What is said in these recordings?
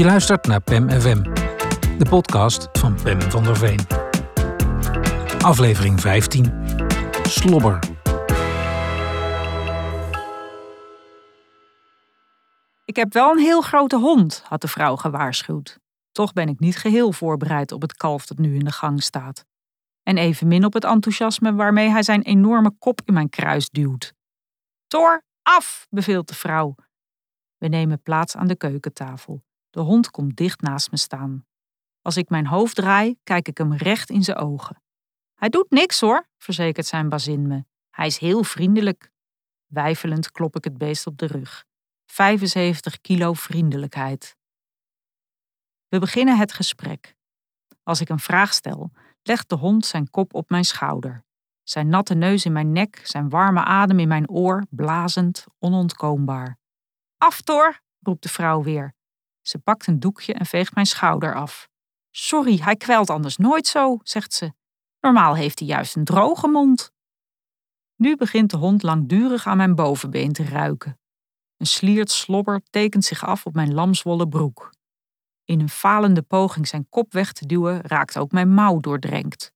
Je luistert naar PEM FM, de podcast van Pem van der Veen. Aflevering 15. Slobber. Ik heb wel een heel grote hond, had de vrouw gewaarschuwd. Toch ben ik niet geheel voorbereid op het kalf dat nu in de gang staat. En evenmin op het enthousiasme waarmee hij zijn enorme kop in mijn kruis duwt. Tor, af, beveelt de vrouw. We nemen plaats aan de keukentafel. De hond komt dicht naast me staan. Als ik mijn hoofd draai, kijk ik hem recht in zijn ogen. Hij doet niks hoor, verzekert zijn bazin me. Hij is heel vriendelijk. Wijfelend klop ik het beest op de rug. 75 kilo vriendelijkheid. We beginnen het gesprek. Als ik een vraag stel, legt de hond zijn kop op mijn schouder. Zijn natte neus in mijn nek, zijn warme adem in mijn oor, blazend, onontkoombaar. Aftor, roept de vrouw weer. Ze pakt een doekje en veegt mijn schouder af. Sorry, hij kwelt anders nooit zo, zegt ze. Normaal heeft hij juist een droge mond. Nu begint de hond langdurig aan mijn bovenbeen te ruiken. Een sliert slobber tekent zich af op mijn lamswollen broek. In een falende poging zijn kop weg te duwen, raakt ook mijn mouw doordrenkt.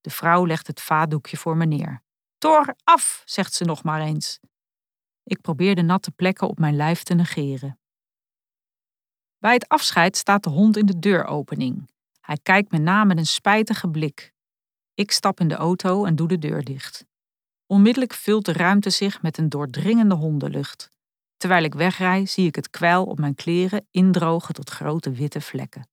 De vrouw legt het vaatdoekje voor me neer. Tor, af, zegt ze nog maar eens. Ik probeer de natte plekken op mijn lijf te negeren. Bij het afscheid staat de hond in de deuropening. Hij kijkt me na met een spijtige blik. Ik stap in de auto en doe de deur dicht. Onmiddellijk vult de ruimte zich met een doordringende hondenlucht. Terwijl ik wegrij, zie ik het kwijl op mijn kleren indrogen tot grote witte vlekken.